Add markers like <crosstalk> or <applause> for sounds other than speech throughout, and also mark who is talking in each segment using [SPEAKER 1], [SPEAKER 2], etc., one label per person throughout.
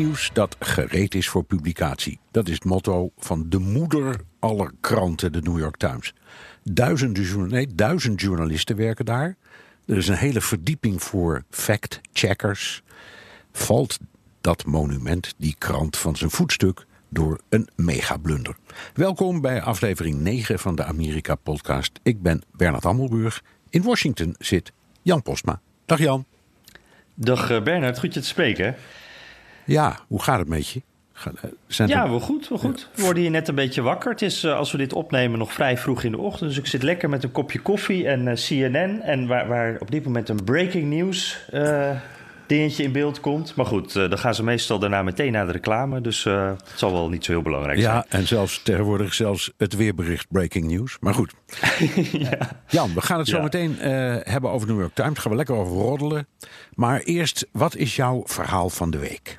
[SPEAKER 1] Nieuws dat gereed is voor publicatie. Dat is het motto van de moeder aller kranten, de New York Times. Duizenden, nee, duizend journalisten werken daar. Er is een hele verdieping voor fact-checkers. Valt dat monument, die krant, van zijn voetstuk door een megablunder. Welkom bij aflevering 9 van de Amerika-podcast. Ik ben Bernard Hammelburg. In Washington zit Jan Postma. Dag Jan.
[SPEAKER 2] Dag eh, Bernard, goed je te spreken.
[SPEAKER 1] Ja, hoe gaat het met je? Eh, Zijn
[SPEAKER 2] Ja, wel goed, wel goed. We worden hier net een beetje wakker. Het is, eh, als we dit opnemen, nog vrij vroeg in de ochtend. Dus ik zit lekker met een kopje koffie en eh, CNN. En waar, waar op dit moment een breaking news eh, dingetje in beeld komt. Maar goed, dan gaan ze meestal daarna meteen naar de reclame. Dus het zal wel niet zo heel belangrijk
[SPEAKER 1] Ja, en zelfs tegenwoordig zelfs het weerbericht breaking news. Maar goed. <laughs> Jan, we gaan het zo
[SPEAKER 2] Ja.
[SPEAKER 1] meteen hebben over de New York Times. Gaan we lekker over roddelen. Maar eerst, wat is jouw verhaal van de week?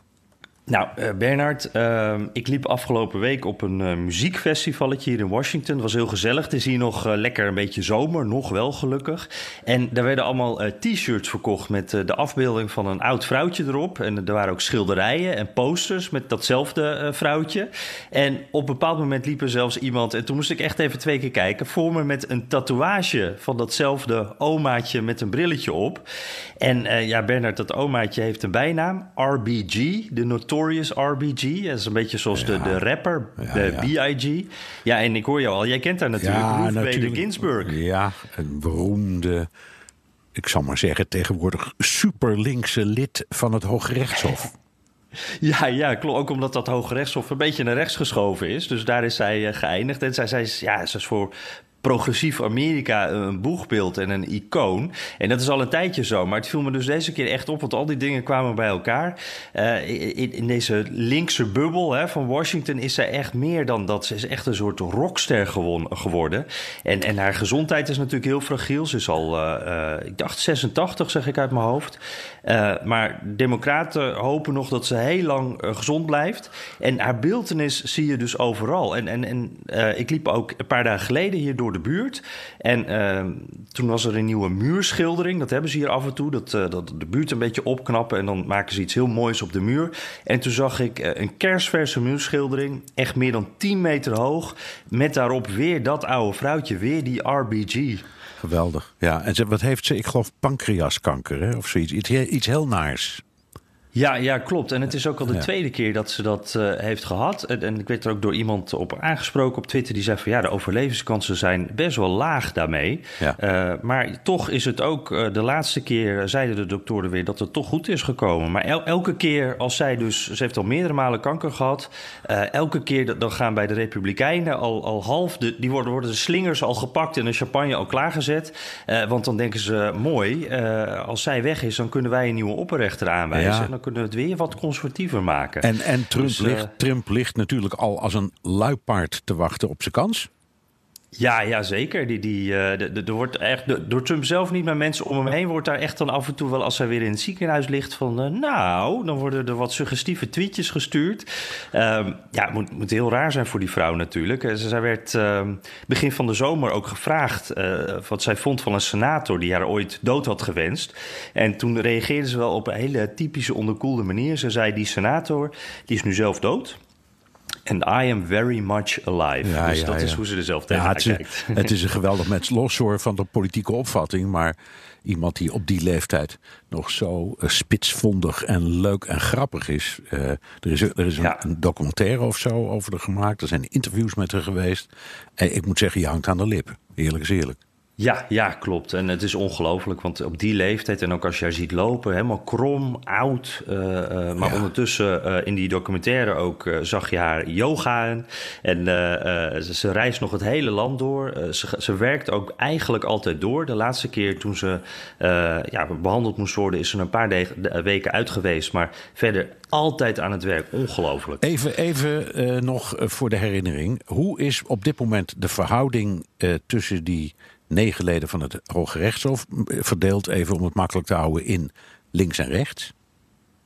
[SPEAKER 2] Nou, eh, Bernard, ehm, ik liep afgelopen week op een eh, muziekfestivalletje hier in Washington. Het was heel gezellig. Het is hier nog eh, lekker een beetje zomer, nog wel gelukkig. En daar werden allemaal t-shirts verkocht met de afbeelding van een oud vrouwtje erop. En er waren ook schilderijen en posters met datzelfde vrouwtje. En op een bepaald moment liep er zelfs iemand, en toen moest ik echt even twee keer kijken, voor me met een tatoeage van datzelfde omaatje met een brilletje op. En ja, Bernard, dat omaatje heeft een bijnaam, RBG, de Notorious RBG. Dat is een beetje zoals de, de rapper,
[SPEAKER 1] Ja,
[SPEAKER 2] de
[SPEAKER 1] ja.
[SPEAKER 2] B.I.G. Ja, en ik hoor jou al, jij kent haar natuurlijk, Ruth Bader Ginsburg.
[SPEAKER 1] Ja, een beroemde, ik zal maar zeggen, tegenwoordig superlinkse lid van het Hooggerechtshof. <laughs>
[SPEAKER 2] Ja, ja, klopt. Ook omdat dat Hoge Rechtshof een beetje naar rechts geschoven is. Dus daar is zij eh, geëindigd. En zij, zij is, ja, ze is voor progressief Amerika een boegbeeld en een icoon. En dat is al een tijdje zo. Maar het viel me dus deze keer echt op, want al die dingen kwamen bij elkaar. Eh, in, deze linkse bubbel hè, van Washington is zij echt meer dan dat. Ze is echt een soort rockster geworden. En, en haar gezondheid is natuurlijk heel fragiel. Ze is al, eh, eh, ik dacht 86, zeg ik uit mijn hoofd. Eh, maar democraten hopen nog dat ze heel lang eh, gezond blijft. En haar beeltenis zie je dus overal. En, en, en eh, ik liep ook een paar dagen geleden hier door de buurt. En eh, toen was er een nieuwe muurschildering. Dat hebben ze hier af en toe. Dat, eh, dat de buurt een beetje opknappen. En dan maken ze iets heel moois op de muur. En toen zag ik eh, een kerstverse muurschildering. Echt meer dan 10 meter hoog. Met daarop weer dat oude vrouwtje. Weer die RBG.
[SPEAKER 1] Geweldig. Ja, en ze, wat heeft ze? Ik geloof pancreaskanker hè? of zoiets. Iets, iets heel naars.
[SPEAKER 2] Ja, ja, klopt. En het is ook al de
[SPEAKER 1] Ja.
[SPEAKER 2] tweede keer dat ze dat eh, heeft gehad. En, en ik werd er ook door iemand op aangesproken op Twitter. Die zei van ja, de overlevingskansen zijn best wel laag daarmee.
[SPEAKER 1] Ja.
[SPEAKER 2] Eh, maar toch is het ook eh, de laatste keer, zeiden de doktoren weer, dat het toch goed is gekomen. Maar el- elke keer als zij dus, ze heeft al meerdere malen kanker gehad. eh, elke keer dat- dan gaan bij de Republikeinen al, al half, de, die worden, worden de slingers al gepakt en de champagne al klaargezet. Want dan denken ze, mooi, als zij weg is, dan kunnen wij een nieuwe opperrechter aanwijzen.
[SPEAKER 1] Ja.
[SPEAKER 2] Kunnen we het weer wat conservatiever maken.
[SPEAKER 1] En, en Trump,
[SPEAKER 2] Dus, eh,
[SPEAKER 1] ligt, Trump ligt natuurlijk al als een luipaard te wachten op zijn kans.
[SPEAKER 2] Ja, ja, zeker. Die, die, eh, de- de- er wordt echt, door Trump zelf niet, maar mensen om hem heen wordt daar echt dan af en toe wel, als hij weer in het ziekenhuis ligt, van eh, nou, dan worden er wat suggestieve tweetjes gestuurd. Ehm, ja, het moet, moet heel raar zijn voor die vrouw natuurlijk. Eh, Zij werd ehm, begin van de zomer ook gevraagd wat zij vond van een senator die haar ooit dood had gewenst. En toen reageerde ze wel op een hele typische onderkoelde manier. Ze zei, die senator, die is nu zelf dood. And I am very much alive.
[SPEAKER 1] Ja,
[SPEAKER 2] dus
[SPEAKER 1] ja,
[SPEAKER 2] dat is hoe ze er zelf
[SPEAKER 1] Ja,
[SPEAKER 2] tegenaan
[SPEAKER 1] het, is, het is een <laughs> geweldig mens. Los hoor van de politieke opvatting. Maar iemand die op die leeftijd nog zo eh, spitsvondig en leuk en grappig is. Eh, er is, er is een documentaire of zo over haar gemaakt. Er zijn interviews met haar geweest. En ik moet zeggen, je hangt aan de lippen. Eerlijk is eerlijk.
[SPEAKER 2] Ja, ja, klopt. En het is ongelooflijk, want op die leeftijd en ook als je haar ziet lopen, helemaal krom, oud. Uh, uh, maar ondertussen uh, in die documentaire ook zag je haar yoga. En ze, ze, reist nog het hele land door. Ze, ze, werkt ook eigenlijk altijd door. De laatste keer toen ze ja, behandeld moest worden, is ze een paar weken uit geweest. Maar verder altijd aan het werk. Ongelooflijk.
[SPEAKER 1] Even, even nog voor de herinnering. Hoe is op dit moment de verhouding tussen die negen leden van het Hoge Rechtshof. Verdeeld even om het makkelijk te houden in links en rechts.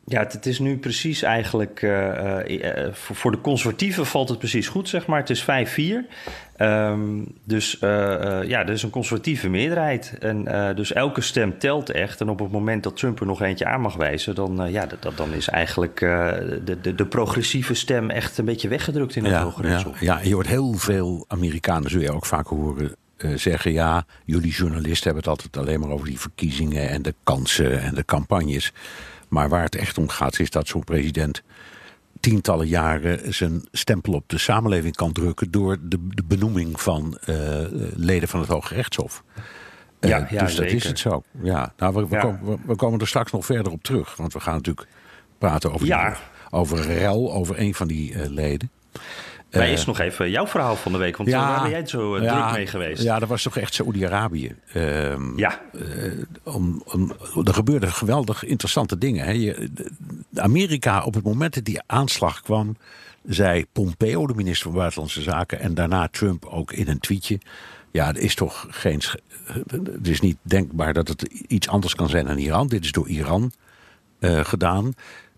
[SPEAKER 2] Ja, het, is nu precies eigenlijk. Uh, uh, voor, de conservatieven valt het precies goed, zeg maar. Het is 5-4. Um, ehm, dus ja, er is een conservatieve meerderheid. En dus elke stem telt echt. En op het moment dat Trump er nog eentje aan mag wijzen, dan, ja, dat, dan is eigenlijk de, de, de, progressieve stem echt een beetje weggedrukt in het
[SPEAKER 1] ja,
[SPEAKER 2] Hoge.
[SPEAKER 1] Ja, ja, je hoort heel veel Amerikanen, zul je ook vaak horen uh, zeggen: ja, jullie journalisten hebben het altijd alleen maar over die verkiezingen en de kansen en de campagnes. Maar waar het echt om gaat, is dat zo'n president tientallen jaren zijn stempel op de samenleving kan drukken door de, de benoeming van uh, leden van het Hoge Rechtshof. Uh, ja, ja, dus dat is het zo. Ja, nou, we, we, ja. Komen, we, komen er straks nog verder op terug. Want we gaan natuurlijk praten over, ja. die, over rel, over een van die leden.
[SPEAKER 2] Maar eerst nog even jouw verhaal van de week. Want ja, waar ben jij zo uh, druk mee geweest?
[SPEAKER 1] Ja, dat was toch echt Saoedi-Arabië. Uh, ja. Om, er gebeurden geweldig interessante dingen. Hè. Je, Amerika, op het moment dat die aanslag kwam... zei Pompeo, de minister van Buitenlandse Zaken... en daarna Trump ook in een tweetje... ja, er is toch geen... Het is niet denkbaar dat het iets anders kan zijn dan Iran. Dit is door Iran gedaan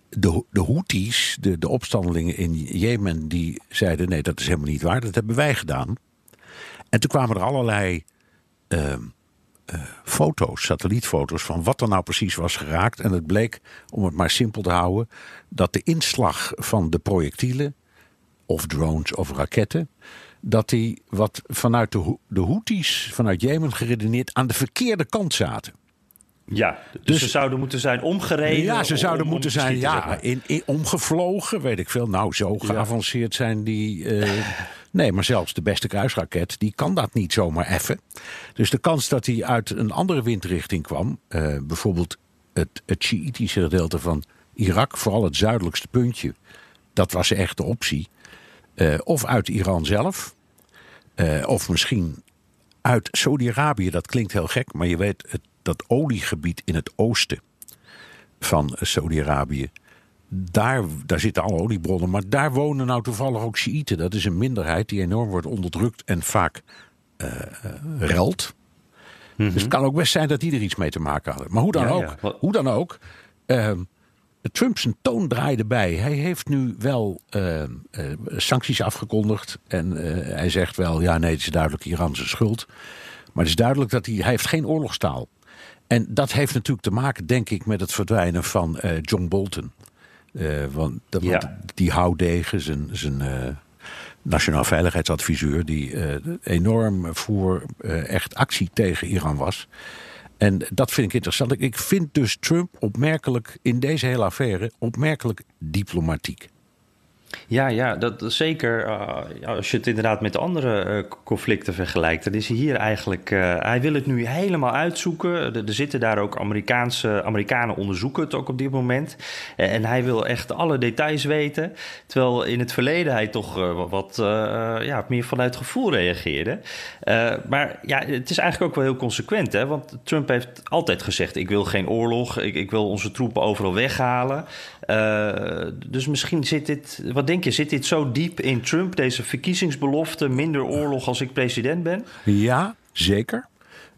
[SPEAKER 1] de, de Houthis, de, de opstandelingen in Jemen, die zeiden: nee, dat is helemaal niet waar, dat hebben wij gedaan. En toen kwamen er allerlei uh, uh, foto's, satellietfoto's, van wat er nou precies was geraakt. En het bleek, om het maar simpel te houden, dat de inslag van de projectielen, of drones of raketten, dat die wat vanuit de, de Houthis, vanuit Jemen geredeneerd, aan de verkeerde kant zaten.
[SPEAKER 2] Ja, dus, dus, ze zouden moeten zijn omgereden.
[SPEAKER 1] Ja, ze zouden moeten zijn ja, in, in, omgevlogen, weet ik veel. Nou, zo geavanceerd zijn die. Uh, <laughs> nee, maar zelfs de beste kruisraket, die kan dat niet zomaar effen. Dus de kans dat hij uit een andere windrichting kwam, uh, bijvoorbeeld het, het Shiïtische gedeelte van Irak, vooral het zuidelijkste puntje, dat was echt de optie. Uh, of uit Iran zelf, of misschien uit Saudi-Arabië. Dat klinkt heel gek, maar je weet, het dat oliegebied in het oosten van Saudi-Arabië. Daar, daar zitten alle oliebronnen, maar daar wonen nou toevallig ook Shiiten. Dat is een minderheid die enorm wordt onderdrukt en vaak uh, relt. Dus het kan ook best zijn dat die er iets mee te maken hadden. Maar hoe dan ook, hoe dan ook uh, Trump zijn toon draaide bij. Hij heeft nu wel uh, sancties afgekondigd. En hij zegt wel, ja nee, het is duidelijk Iran zijn schuld. Maar het is duidelijk dat hij, hij heeft geen oorlogstaal en dat heeft natuurlijk te maken, denk ik, met het verdwijnen van uh, John Bolton. Uh, want, dat, ja. want, die houdegen, zijn, zijn uh, nationaal veiligheidsadviseur, die enorm voor echt actie tegen Iran was. En dat vind ik interessant. Ik vind dus Trump opmerkelijk in deze hele affaire opmerkelijk diplomatiek.
[SPEAKER 2] Ja, ja, dat zeker. Uh, als je het inderdaad met andere uh, conflicten vergelijkt, dan is hij hier eigenlijk. Uh, hij wil het nu helemaal uitzoeken. Er, er, zitten daar ook Amerikaanse Amerikanen onderzoeken het ook op dit moment. en hij wil echt alle details weten. Terwijl in het verleden hij toch wat ja, meer vanuit gevoel reageerde. maar ja, het is eigenlijk ook wel heel consequent, hè? Want Trump heeft altijd gezegd: ik wil geen oorlog, ik, ik wil onze troepen overal weghalen. dus misschien zit dit wat denk je, zit dit zo diep in Trump, deze verkiezingsbelofte, minder oorlog als ik president ben?
[SPEAKER 1] Ja, zeker.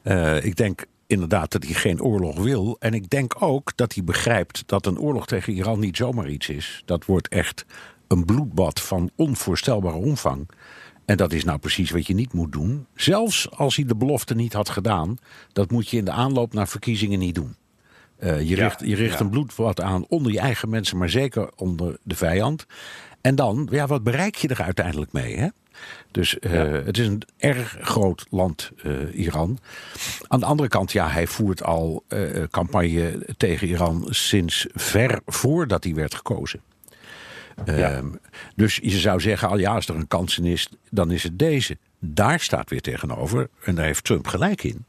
[SPEAKER 1] Uh, ik denk inderdaad dat hij geen oorlog wil. En ik denk ook dat hij begrijpt dat een oorlog tegen Iran niet zomaar iets is. Dat wordt echt een bloedbad van onvoorstelbare omvang. En dat is nou precies wat je niet moet doen. Zelfs als hij de belofte niet had gedaan, dat moet je in de aanloop naar verkiezingen niet doen. Uh, je, richt, je richt een bloedbad aan onder je eigen mensen, maar zeker onder de vijand. En dan, ja, wat bereik je er uiteindelijk mee? Hè? Dus uh, het is een erg groot land, uh, Iran. Aan de andere kant, ja, hij voert al uh, campagne tegen Iran sinds ver voordat hij werd gekozen. Ja. Um, dus je zou zeggen, al ja, als er een kans in is, dan is het deze. daar staat weer tegenover, en daar heeft Trump gelijk in.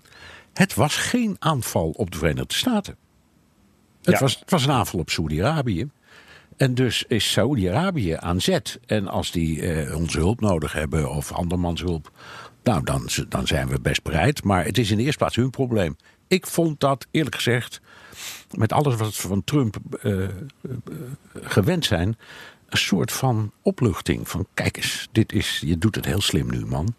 [SPEAKER 1] Het was geen aanval op de Verenigde Staten. Het,
[SPEAKER 2] Ja.
[SPEAKER 1] was, het was een aanval op Saoedi-Arabië. En dus is Saoedi-Arabië aan zet. En als die eh, onze hulp nodig hebben of andermans hulp, nou, dan, dan zijn we best bereid. Maar het is in de eerste plaats hun probleem. Ik vond dat, eerlijk gezegd, met alles wat we van Trump eh, eh, gewend zijn, een soort van opluchting. Van kijk eens, dit is, je doet het heel slim nu, man.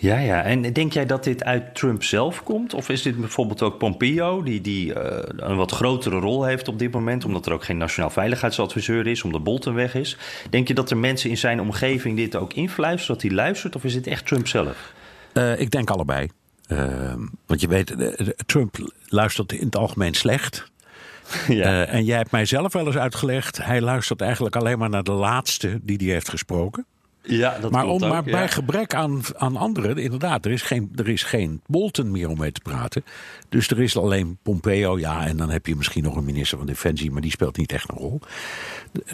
[SPEAKER 2] Ja, ja. En denk jij dat dit uit Trump zelf komt? Of is dit bijvoorbeeld ook Pompeo, die, die eh, een wat grotere rol heeft op dit moment, omdat er ook geen nationaal veiligheidsadviseur is, omdat Bolton weg is? Denk je dat er mensen in zijn omgeving dit ook influisteren, dat hij luistert, of is het echt Trump zelf?
[SPEAKER 1] Eh, ik denk allebei. Eh, want je weet, eh, Trump luistert in het algemeen slecht. <laughs>
[SPEAKER 2] ja.
[SPEAKER 1] En jij hebt mij zelf wel eens uitgelegd. Hij luistert eigenlijk alleen maar naar de laatste die hij heeft gesproken.
[SPEAKER 2] Ja, dat
[SPEAKER 1] maar om,
[SPEAKER 2] ook,
[SPEAKER 1] maar
[SPEAKER 2] ja.
[SPEAKER 1] bij gebrek aan, aan anderen, inderdaad, er is, geen, er is geen Bolton meer om mee te praten. Dus er is alleen Pompeo, ja, en dan heb je misschien nog een minister van Defensie, maar die speelt niet echt een rol.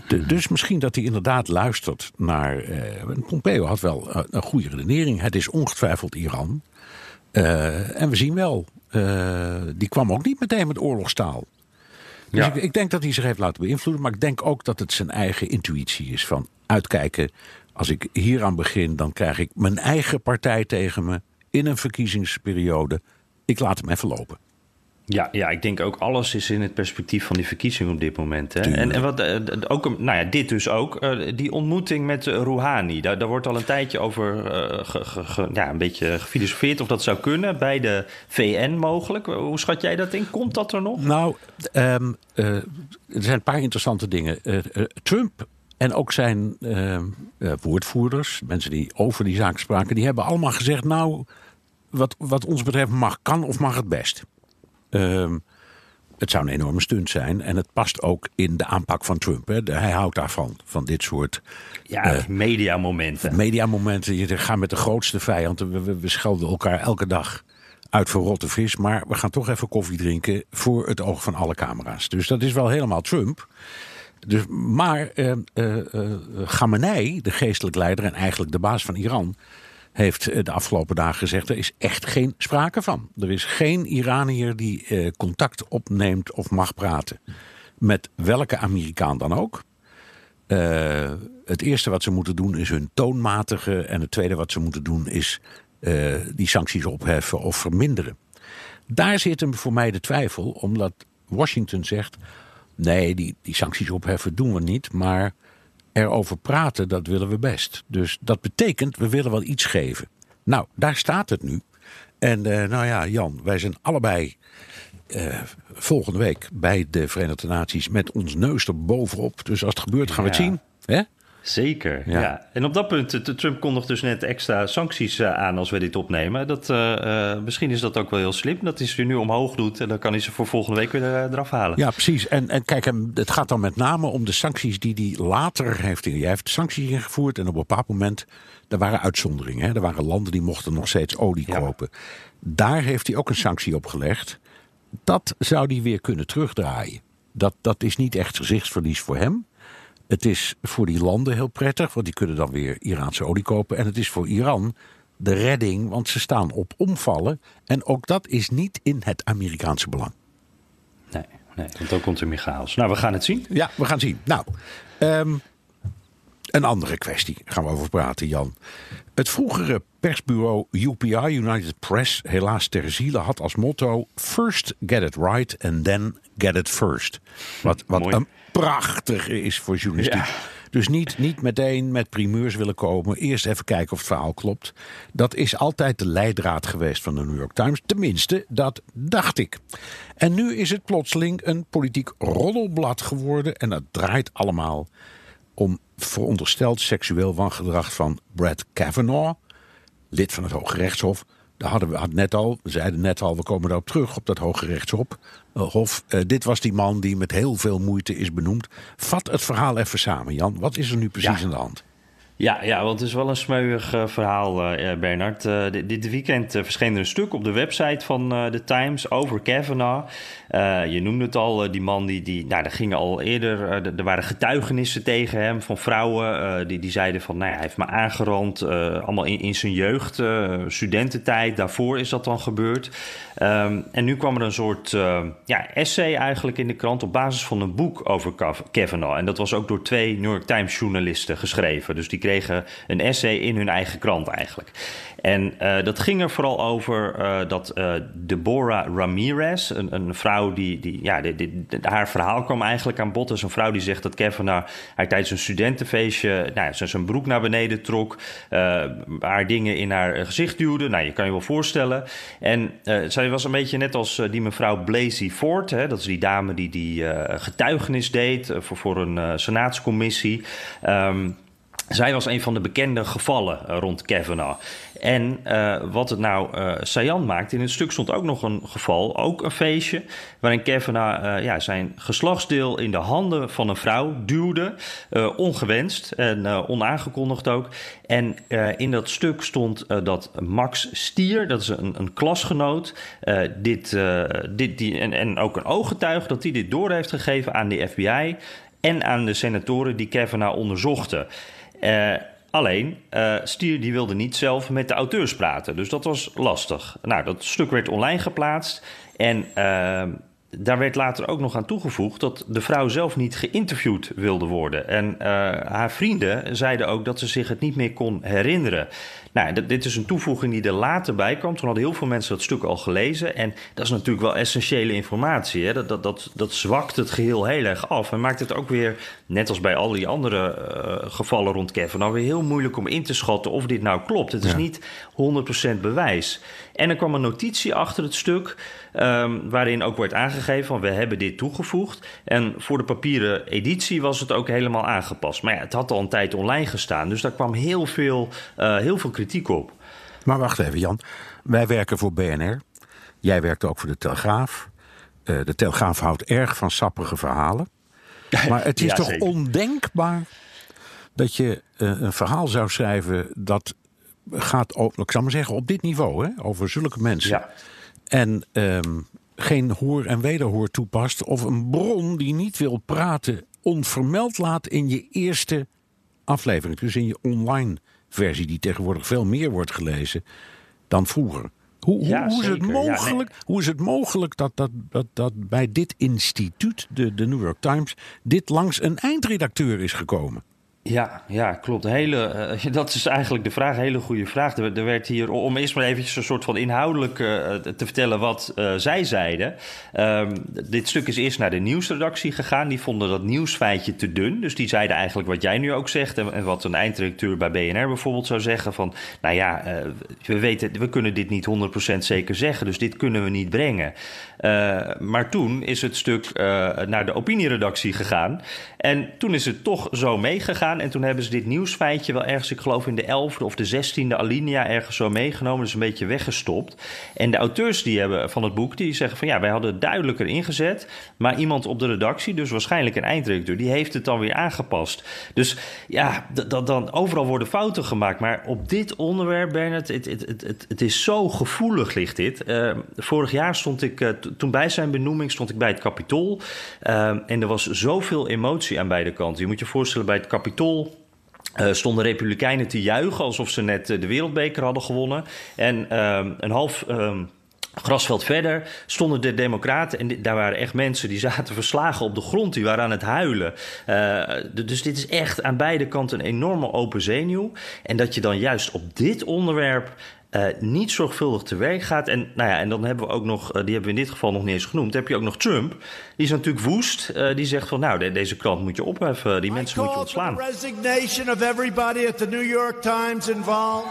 [SPEAKER 1] De- dus misschien dat hij inderdaad luistert naar. eh, Pompeo had wel eh, een goede redenering. Het is ongetwijfeld Iran. Eh, en we zien wel, die kwam ook niet meteen met oorlogstaal. Dus
[SPEAKER 2] Ja.
[SPEAKER 1] ik, ik denk dat hij zich heeft laten beïnvloeden. Maar ik denk ook dat het zijn eigen intuïtie is. Van uitkijken, als ik hieraan begin, dan krijg ik mijn eigen partij tegen me. In een verkiezingsperiode. Ik laat hem even lopen.
[SPEAKER 2] Ja, ja, ik denk ook alles is in het perspectief van die verkiezing op dit moment. Hè? En, en wat, eh, ook, nou ja, dit dus ook. eh, die ontmoeting met eh, Rouhani. Daar, daar wordt al een tijdje over ge- ge- ge- ja, een beetje gefilosofeerd of dat zou kunnen. Bij de VN mogelijk. Hoe schat jij dat in? Komt dat er nog?
[SPEAKER 1] Nou, ehm, eh, er zijn een paar interessante dingen. Trump en ook zijn ehm, eh, woordvoerders, mensen die over die zaak spraken, die hebben allemaal gezegd: Nou, wat, wat ons betreft mag, kan of mag het best. Ehm, het zou een enorme stunt zijn en het past ook in de aanpak van Trump. Hè. Hij houdt daarvan, van dit soort
[SPEAKER 2] Ja, mediamomenten.
[SPEAKER 1] mediamomenten. Je gaat met de grootste vijand. We, we, we schelden elkaar elke dag uit voor rotte vis. Maar we gaan toch even koffie drinken voor het oog van alle camera's. Dus dat is wel helemaal Trump. Dus, maar Khamenei, de geestelijk leider en eigenlijk de baas van Iran... heeft de afgelopen dagen gezegd... er is echt geen sprake van. Er is geen Iranier die contact opneemt of mag praten... met welke Amerikaan dan ook. Het eerste wat ze moeten doen is hun toon matigen. En het tweede wat ze moeten doen is die sancties opheffen of verminderen. Daar zit hem voor mij de twijfel, omdat Washington zegt: nee, die, die sancties opheffen doen we niet, maar erover praten, dat willen we best. Dus dat betekent, we willen wel iets geven. Nou, daar staat het nu. En eh, nou ja, Jan, wij zijn allebei eh, volgende week bij de Verenigde Naties met ons neus er bovenop. Dus als het gebeurt, gaan we het
[SPEAKER 2] Ja.
[SPEAKER 1] zien. Hè?
[SPEAKER 2] Zeker,
[SPEAKER 1] Ja.
[SPEAKER 2] ja. En op dat punt, eh, Trump kondigt dus net extra sancties eh, aan als we dit opnemen. Dat, eh, misschien is dat ook wel heel slim, dat hij ze nu omhoog doet. En dan kan hij ze voor volgende week weer eraf halen.
[SPEAKER 1] Ja, precies. En, en kijk, het gaat dan met name om de sancties die hij later heeft. Hij heeft sancties ingevoerd en op een bepaald moment. Er waren uitzonderingen. Hè? Er waren landen die mochten nog steeds olie
[SPEAKER 2] Ja.
[SPEAKER 1] kopen. Daar heeft hij ook een sanctie op gelegd. Dat zou hij weer kunnen terugdraaien. Dat, dat is niet echt gezichtsverlies voor hem. Het is voor die landen heel prettig, want die kunnen dan weer Iraanse olie kopen. En het is voor Iran de redding, want ze staan op omvallen. En ook dat is niet in het Amerikaanse belang.
[SPEAKER 2] Nee, nee, want dan komt er meer chaos. Nou, we gaan het zien.
[SPEAKER 1] Ja, we gaan zien. Nou, ehm, een andere kwestie gaan we over praten, Jan. Het vroegere persbureau UPI, United Press, helaas ter ziele, had als motto: First get it right and then get it first. Wat, wat
[SPEAKER 2] Mooi.
[SPEAKER 1] Prachtige is voor journalistiek.
[SPEAKER 2] Ja.
[SPEAKER 1] Dus niet, niet meteen met primeurs willen komen. Eerst even kijken of het verhaal klopt. Dat is altijd de leidraad geweest van de New York Times. Tenminste, dat dacht ik. En nu is het plotseling een politiek roddelblad geworden. En dat draait allemaal om verondersteld seksueel wangedrag van Brad Kavanaugh, lid van het Hoge Rechtshof. Daar hadden we hadden net al, we zeiden net al, we komen daarop terug op dat Hoge Rechtshof. eh, Hof. Eh, dit was die man die met heel veel moeite is benoemd. Vat het verhaal even samen, Jan. Wat is er nu precies
[SPEAKER 2] Ja.
[SPEAKER 1] aan de hand?
[SPEAKER 2] Ja, ja, want het is wel een smeuig uh, verhaal, uh, Bernard. Uh, dit, dit, weekend verscheen er een stuk op de website van The Times over Kavanaugh. je noemde het al, die man die, die nou, er gingen al eerder, er waren getuigenissen tegen hem van vrouwen die, die zeiden van, nou ja, hij heeft me aangerand, allemaal in, in zijn jeugd, studententijd, daarvoor is dat dan gebeurd. Um, en nu kwam er een soort ja, essay eigenlijk in de krant op basis van een boek over Kavanaugh. En dat was ook door twee New York Times journalisten geschreven. Dus die kregen een essay in hun eigen krant eigenlijk. En uh, dat ging er vooral over uh, dat uh, Deborah Ramirez, een, een vrouw die, die ja, haar verhaal kwam eigenlijk aan bod. Dus een vrouw die zegt dat Kevin haar, tijdens een studentenfeestje nou, zijn broek naar beneden trok, haar dingen in haar gezicht duwde. Nou, je kan je wel voorstellen. En zij was een beetje net als die mevrouw Blasey Ford, hè, dat is die dame die die getuigenis deed voor, voor een senaatscommissie. Um, zij was een van de bekende gevallen eh, rond Kavanaugh. En uh, wat het nou uh, saillant maakt, in het stuk stond ook nog een geval, ook een feestje, waarin Kavanaugh ja, zijn geslachtsdeel in de handen van een vrouw duwde, ongewenst en onaangekondigd ook. En in dat stuk stond dat Max Stier, dat is een, een klasgenoot, dit, dit, die, en, en ook een ooggetuige, dat hij dit door heeft gegeven aan de FBI en aan de senatoren die Kavanaugh onderzochten. Uh, alleen, uh, Stier die wilde niet zelf met de auteurs praten. Dus dat was lastig. Nou, dat stuk werd online geplaatst. En uh, daar werd later ook nog aan toegevoegd dat de vrouw zelf niet geïnterviewd wilde worden. En haar vrienden zeiden ook dat ze zich het niet meer kon herinneren. Nou, dit is een toevoeging die er later bij kwam. Toen hadden heel veel mensen dat stuk al gelezen. En dat is natuurlijk wel essentiële informatie. Hè? Dat, dat, dat, dat zwakt het geheel heel erg af. En maakt het ook weer, net als bij al die andere uh, gevallen rond Kevin, nou weer heel moeilijk om in te schatten of dit nou klopt. Het is ja. niet 100% bewijs. En er kwam een notitie achter het stuk. Um, waarin ook wordt aangegeven van we hebben dit toegevoegd. En voor de papieren editie was het ook helemaal aangepast. Maar ja, het had al een tijd online gestaan. Dus daar kwam heel veel, uh, heel veel kritiek op.
[SPEAKER 1] Maar wacht even, Jan. Wij werken voor BNR. Jij werkt ook voor de Telegraaf. Uh, de Telegraaf houdt erg van sappige verhalen. <laughs> Maar het is ja, toch zeker. ondenkbaar dat je uh, een verhaal zou schrijven dat gaat, op, ik zal maar zeggen, op dit niveau, hè, over zulke mensen. Ja. En um, geen hoor en wederhoor toepast, of een bron die niet wil praten onvermeld laat in je eerste aflevering. Dus in je online versie, die tegenwoordig veel meer wordt gelezen dan vroeger. Hoe, ja, hoe, is, het mogelijk, ja, nee. hoe is het mogelijk dat, dat, dat, dat bij dit instituut, de, de New York Times, dit langs een eindredacteur is gekomen?
[SPEAKER 2] Ja, ja, klopt. Hele, uh, <laughs> dat is eigenlijk de vraag, hele goede vraag. Er, er, werd hier, om eerst maar eventjes een soort van inhoudelijk uh, te vertellen wat uh, zij zeiden. Um, dit stuk is eerst naar de nieuwsredactie gegaan. Die vonden dat nieuwsfeitje te dun. Dus die zeiden eigenlijk wat jij nu ook zegt. En, en wat een eindredacteur bij BNR bijvoorbeeld zou zeggen. Van, nou ja, we, weten, we kunnen dit niet 100% zeker zeggen. Dus dit kunnen we niet brengen. maar toen is het stuk naar de opinieredactie gegaan. En toen is het toch zo meegegaan. En toen hebben ze dit nieuwsfeitje wel ergens, ik geloof in de 11e of de 16e alinea, ergens zo meegenomen. Dus een beetje weggestopt. En de auteurs die hebben van het boek, die zeggen van ja, wij hadden het duidelijker ingezet. Maar iemand op de redactie, dus waarschijnlijk een eindredacteur, die heeft het dan weer aangepast. Dus ja, dan overal worden fouten gemaakt. Maar op dit onderwerp, Bernard, het, is zo gevoelig ligt dit. Uh, vorig jaar stond ik, uh, toen bij zijn benoeming, stond ik bij het Capitool. Uh, en er was zoveel emotie aan beide kanten. Je moet je voorstellen, bij het Capitool uh, stonden Republikeinen te juichen alsof ze net de Wereldbeker hadden gewonnen. En uh, een half. Uh, grasveld verder stonden de Democraten. En daar waren echt mensen die <laughs> zaten verslagen op de grond. Die waren aan het huilen. Uh, dus dit is echt aan beide kanten een enorme open zenuw. En dat je dan juist op dit onderwerp uh, niet zorgvuldig te werk gaat. En, nou ja, en dan hebben we ook nog, uh, die hebben we in dit geval nog niet eens genoemd. Dan heb je ook nog Trump. Die is natuurlijk woest. Uh, die zegt van, nou, de, deze krant moet je opheffen. Die mensen moet je ontslaan.
[SPEAKER 3] The resignation of everybody at the New York Times involved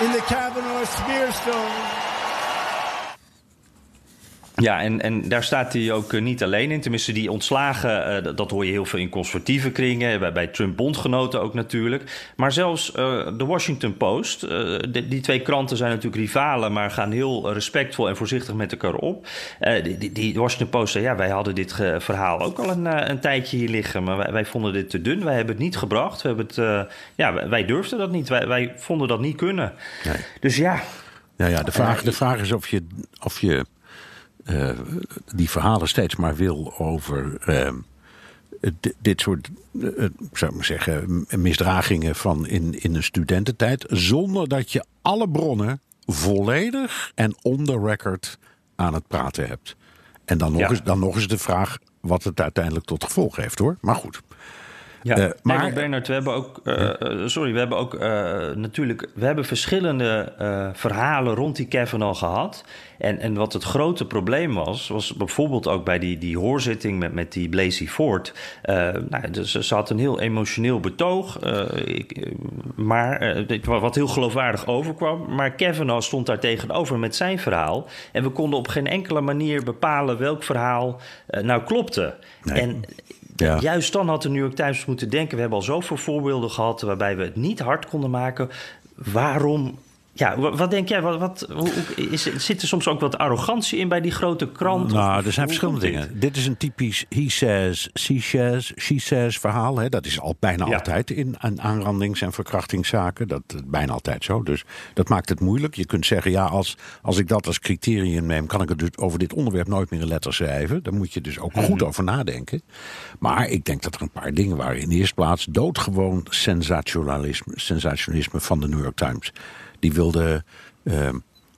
[SPEAKER 3] in the Kavanaugh.
[SPEAKER 2] Ja, en, en daar staat hij ook eh, niet alleen in. Tenminste, die ontslagen, uh, dat hoor je heel veel in conservatieve kringen. Bij, bij Trump-bondgenoten ook natuurlijk. Maar zelfs uh, de Washington Post. Die, die, twee kranten zijn natuurlijk rivalen, maar gaan heel respectvol en voorzichtig met elkaar op. Die, die, Washington Post zei: Ja, wij hadden dit verhaal ook al een, een tijdje hier liggen. Maar wij, wij, vonden dit te dun. Wij hebben het niet gebracht. We hebben het, ja, wij, durfden dat niet. Wij, wij vonden dat niet kunnen. Nee. Dus ja.
[SPEAKER 1] Ja, ja de, vraag, de vraag is of je. Of je uh, die verhalen steeds maar wil over uh, dit soort, uh, zou ik maar zeggen, misdragingen van in, in een studententijd. Zonder dat je alle bronnen volledig en on the record aan het praten hebt. En dan nog, ja. eens, dan nog eens de vraag wat het uiteindelijk tot gevolg heeft hoor. Maar goed.
[SPEAKER 2] Ja, uh, maar nee, Bernard, we hebben ook, uh, sorry, we hebben ook uh, natuurlijk, we hebben verschillende verhalen rond die Kevin al gehad. En, en wat het grote probleem was, was bijvoorbeeld ook bij die, die hoorzitting met, met die Blasey Ford. nou, dus ze had een heel emotioneel betoog, ik, maar wat heel geloofwaardig overkwam. Maar Kevin al stond daar tegenover met zijn verhaal. En we konden op geen enkele manier bepalen welk verhaal nou klopte. Nee. En ja. Juist dan had de New York Times moeten denken: we hebben al zoveel voorbeelden gehad waarbij we het niet hard konden maken. Waarom ja, wat denk jij? Wat, wat, is, zit er soms ook wat arrogantie in bij die grote krant?
[SPEAKER 1] Nou, er zijn verschillende dingen. Dit is een typisch he says, she says, she says verhaal. Hè. Dat is al bijna ja. altijd in aanrandings- en verkrachtingszaken. Dat is bijna altijd zo. Dus dat maakt het moeilijk. Je kunt zeggen, ja, als, als ik dat als criterium neem... kan ik het dus over dit onderwerp nooit meer een letter schrijven. Daar moet je dus ook goed over nadenken. Maar ik denk dat er een paar dingen waren. In de eerste plaats doodgewoon sensationalisme, sensationalisme van de New York Times die wilde uh,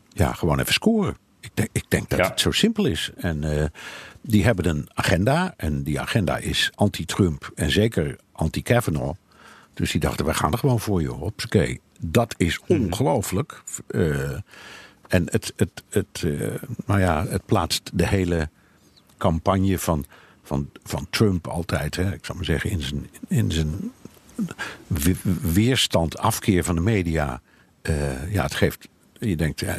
[SPEAKER 1] ja, gewoon even scoren. Ik denk, ik denk dat ja. het zo simpel is. En uh, die hebben een agenda. En die agenda is anti-Trump en zeker anti-Kavanaugh. Dus die dachten, wij gaan er gewoon voor, joh. Oké, dat is hmm. ongelooflijk. Uh, en het, het, het, uh, nou ja, het plaatst de hele campagne van, van, van Trump altijd, hè, ik zou maar zeggen, in zijn, in zijn weerstand, afkeer van de media uh, ja, het geeft. Je denkt, ja,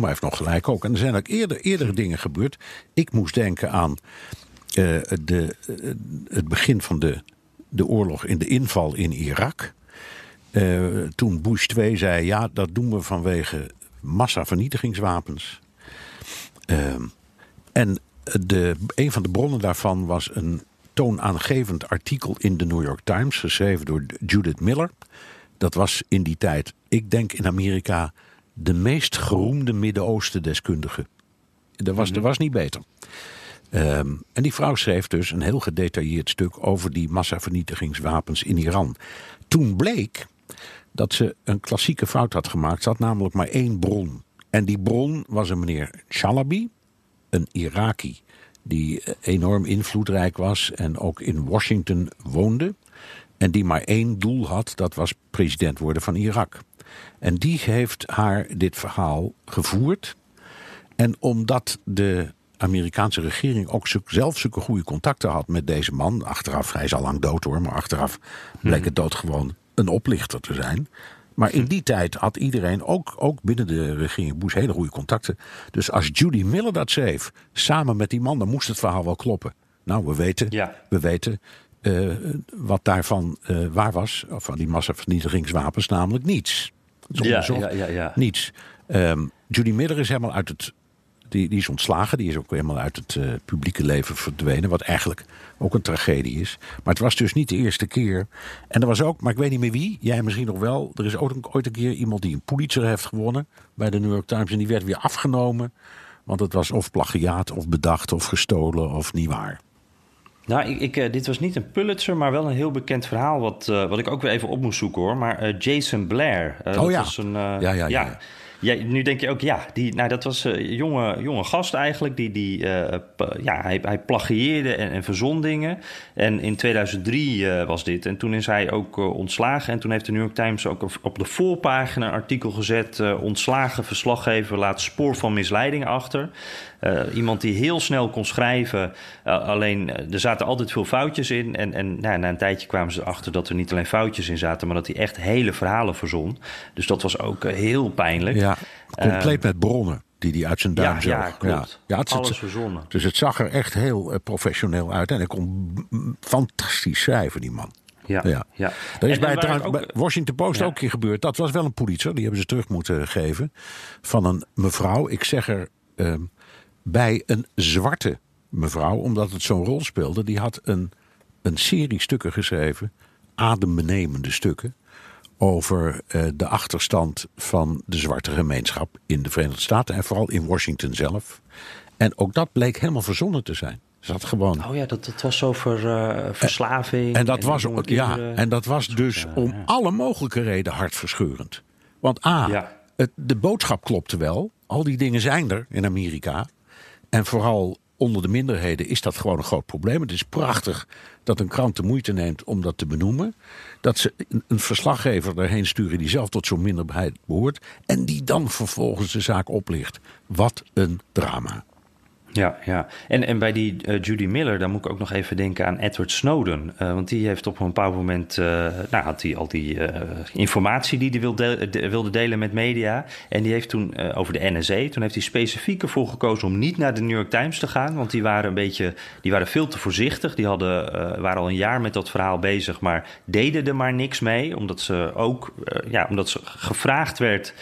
[SPEAKER 1] heeft nog gelijk ook. En er zijn ook eerder, eerdere dingen gebeurd. Ik moest denken aan uh, de, uh, het begin van de, de oorlog in de inval in Irak. toen Bush 2 zei: ja, dat doen we vanwege massavernietigingswapens. Ehm, en de, een van de bronnen daarvan was een toonaangevend artikel in de New York Times, geschreven door Judith Miller. Dat was in die tijd, ik denk in Amerika, de meest geroemde Midden-Oosten-deskundige. Dat was, mm was niet beter. Um, en die vrouw schreef dus een heel gedetailleerd stuk over die massavernietigingswapens in Iran. Toen bleek dat ze een klassieke fout had gemaakt. Ze had namelijk maar één bron. En die bron was een meneer Chalabi, een Iraki die enorm invloedrijk was en ook in Washington woonde. En die maar één doel had, dat was president worden van Irak. En die heeft haar dit verhaal gevoerd. En omdat de Amerikaanse regering ook zelf zulke goede contacten had met deze man. Achteraf, hij is al lang dood hoor, maar achteraf bleek het dood gewoon een oplichter te zijn. Maar in die tijd had iedereen, ook, ook binnen de regering Bush, hele goede contacten. Dus als Judy Miller dat schreef, samen met die man, dan moest het verhaal wel kloppen. Nou, we weten, ja. we weten uh, wat daarvan uh, waar was, of van die massavernietigingswapens, namelijk niets.
[SPEAKER 2] Ja, ja, ja, ja,
[SPEAKER 1] Niets. Um, Judy Miller is helemaal uit het. Die, die is ontslagen, die is ook helemaal uit het uh, publieke leven verdwenen. Wat eigenlijk ook een tragedie is. Maar het was dus niet de eerste keer. En er was ook, maar ik weet niet meer wie, jij misschien nog wel. Er is ook ooit een keer iemand die een Pulitzer heeft gewonnen bij de New York Times. En die werd weer afgenomen. Want het was of plagiaat, of bedacht, of gestolen, of niet waar.
[SPEAKER 2] Nou, ik, ik, uh, dit was niet een Pulitzer, maar wel een heel bekend verhaal... wat, uh, wat ik ook weer even op moest zoeken, hoor. Maar uh, Jason Blair.
[SPEAKER 1] oh dat ja. Was een, ja, ja, ja. ja.
[SPEAKER 2] Ja, nu denk je ook, ja, die, nou, dat was een jonge, jonge gast eigenlijk. Die, die, ja, hij, hij plagieerde en, en verzon dingen. En in 2003 was dit. En toen is hij ook ontslagen. En toen heeft de New York Times ook op de voorpagina een artikel gezet... ontslagen verslaggever laat spoor van misleiding achter. Uh, iemand die heel snel kon schrijven. Uh, alleen uh, er zaten altijd veel foutjes in. En, en nou, na een tijdje kwamen ze erachter dat er niet alleen foutjes in zaten, maar dat hij echt hele verhalen verzon. Dus dat was ook heel pijnlijk.
[SPEAKER 1] Ja, compleet met bronnen. Die hij uit zijn duim
[SPEAKER 2] Ja, ja, klopt.
[SPEAKER 1] Ja, het,
[SPEAKER 2] Alles
[SPEAKER 1] het-
[SPEAKER 2] verzonnen.
[SPEAKER 1] Dus het zag er echt heel eh, professioneel uit. En hij kon fantastisch schrijven, die man.
[SPEAKER 2] Ja,
[SPEAKER 1] Ja.
[SPEAKER 2] ja.
[SPEAKER 1] Dat is
[SPEAKER 2] En-
[SPEAKER 1] bij, trouwens,
[SPEAKER 2] ook-
[SPEAKER 1] Washington Post
[SPEAKER 2] Ja.
[SPEAKER 1] ook een keer gebeurd. Dat was wel een Pulitzer, die hebben ze terug moeten geven. Van een mevrouw, ik zeg er ehm, bij een zwarte mevrouw, omdat het zo'n rol speelde. Die had een, een serie stukken geschreven, adembenemende stukken. Over eh, de achterstand van de zwarte gemeenschap in de Verenigde Staten. En vooral in Washington zelf. En ook dat bleek helemaal verzonnen te zijn. Ze had gewoon
[SPEAKER 2] Oh ja, dat, dat was over eh, verslaving.
[SPEAKER 1] en dat, was, ja, en dat was dus om alle mogelijke redenen hartverscheurend. Want A,
[SPEAKER 2] Ja.
[SPEAKER 1] het, de boodschap klopte wel. Al die dingen zijn er in Amerika. En vooral onder de minderheden is dat gewoon een groot probleem. Het is prachtig dat een krant de moeite neemt om dat te benoemen. Dat ze een- verslaggever daarheen sturen die zelf tot zo'n minderheid behoort. En die dan vervolgens de zaak oplicht. Wat een drama.
[SPEAKER 2] Ja, ja. En, en bij die eh, Judy Miller, dan moet ik ook nog even denken aan Edward Snowden. Eh, want die heeft op een bepaald moment, eh, nou had hij al die informatie die hij wilde, de- wilde delen met media. En die heeft toen over de NSA, toen heeft hij specifiek ervoor gekozen om niet naar de New York Times te gaan. Want die waren een beetje, die waren veel te voorzichtig. Die hadden, waren al een jaar met dat verhaal bezig, maar deden er maar niks mee. Omdat ze ook, ja, omdat ze gevraagd werd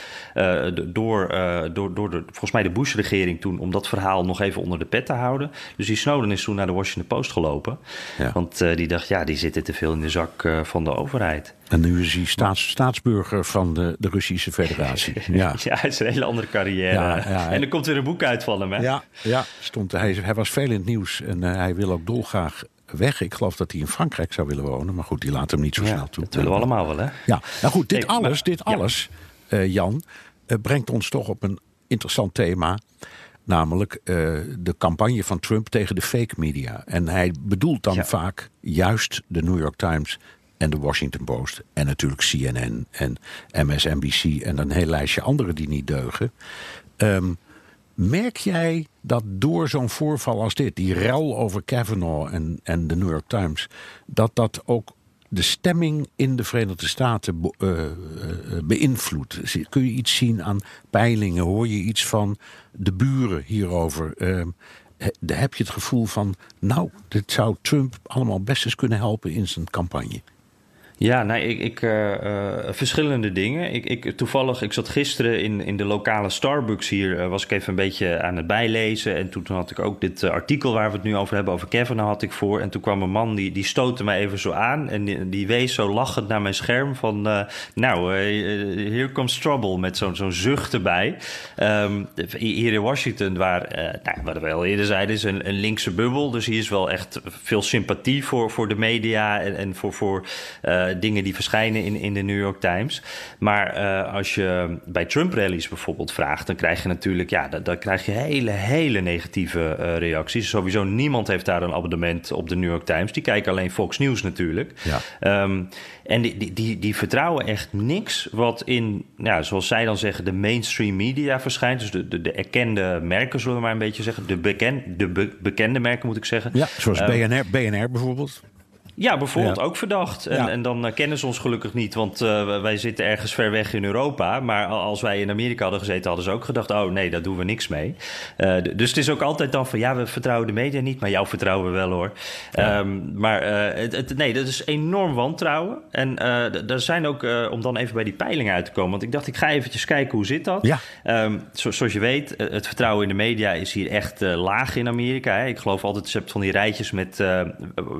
[SPEAKER 2] door, door, door de, volgens mij de Bush-regering toen om dat verhaal nog even onder de pet te houden. Dus die Snowden is toen naar de Washington Post gelopen.
[SPEAKER 1] Ja.
[SPEAKER 2] Want eh, die dacht, ja, die zitten te veel in de zak eh, van de overheid.
[SPEAKER 1] En nu is hij staats, staatsburger van de, de Russische Federatie. <laughs> Ja. <laughs>
[SPEAKER 2] Ja, het is een hele andere carrière.
[SPEAKER 1] Ja, ja,
[SPEAKER 2] en er komt weer een boek uit van hem, hè?
[SPEAKER 1] Ja, ja stond, hij, hij was veel in het nieuws en eh, hij wil ook dolgraag weg. Ik geloof dat hij in Frankrijk zou willen wonen, maar goed, die laat hem niet zo snel toe.
[SPEAKER 2] dat willen we allemaal wel, hè?
[SPEAKER 1] Ja, nou goed, dit alles, dit alles Jan, brengt ons toch op een interessant thema. Namelijk eh, de campagne van Trump tegen de fake media. En hij bedoelt dan
[SPEAKER 2] Ja.
[SPEAKER 1] vaak juist de New York Times en de Washington Post. En natuurlijk CNN en MSNBC en een heel lijstje andere die niet deugen. Ehm, merk jij dat door zo'n voorval als dit, die rel over Kavanaugh en, en de New York Times, dat dat ook de stemming in de Verenigde Staten be- eh, eh, beïnvloedt? Zie- Kun je iets zien aan peilingen? Hoor je iets van de buren hierover? He- heb je het gevoel van, nou, dit zou Trump allemaal best eens kunnen helpen in zijn campagne?
[SPEAKER 2] Ja, nou, ik, ik, eh, eh, verschillende dingen. Ik, ik, toevallig, ik zat gisteren in, in de lokale Starbucks hier, eh, was ik even een beetje aan het bijlezen. En toen, had ik ook dit artikel waar we het nu over hebben, over Kevin, had ik voor. En toen kwam een man, die, die stootte mij even zo aan. En die, wees zo lachend naar mijn scherm van, nou, here comes trouble, met zo'n zo'n zucht erbij. Ehm, hier in Washington, waar, nou, wat we al eerder zeiden, is een, een linkse bubbel. Dus hier is wel echt veel sympathie voor, voor de media en, en voor, voor dingen die verschijnen in, in de New York Times. Maar eh, als je bij Trump-rallies bijvoorbeeld vraagt, dan krijg je natuurlijk, ja, dan, dan krijg je hele, hele negatieve eh, reacties. Sowieso niemand heeft daar een abonnement op de New York Times. Die kijken alleen Fox News natuurlijk.
[SPEAKER 1] Ja.
[SPEAKER 2] Ehm, en die, die, die, die vertrouwen echt niks wat in, ja, zoals zij dan zeggen, de mainstream media verschijnt. Dus de, de, de erkende merken, zullen we maar een beetje zeggen. De, beken, de be- bekende merken, moet ik zeggen.
[SPEAKER 1] Ja, zoals
[SPEAKER 2] Ehm,
[SPEAKER 1] BNR, BNR bijvoorbeeld.
[SPEAKER 2] Ja, bijvoorbeeld
[SPEAKER 1] Ja.
[SPEAKER 2] ook verdacht. En,
[SPEAKER 1] Ja.
[SPEAKER 2] en dan eh, kennen ze ons gelukkig niet, want eh, wij zitten ergens ver weg in Europa. Maar al- als wij in Amerika hadden gezeten, hadden ze ook gedacht: oh nee, daar doen we niks mee. Eh, dus het is ook altijd dan van ja, we vertrouwen de media niet, maar jou vertrouwen we wel hoor. Ehm, maar het, het- nee, dat is enorm wantrouwen. En er zijn ook, om dan even bij die peilingen uit te komen, want ik dacht, ik ga eventjes kijken hoe zit dat. Ehm, zo- zoals je weet, het vertrouwen in de media is hier echt laag in Amerika. Hè. Ik geloof altijd, je hebt van die rijtjes met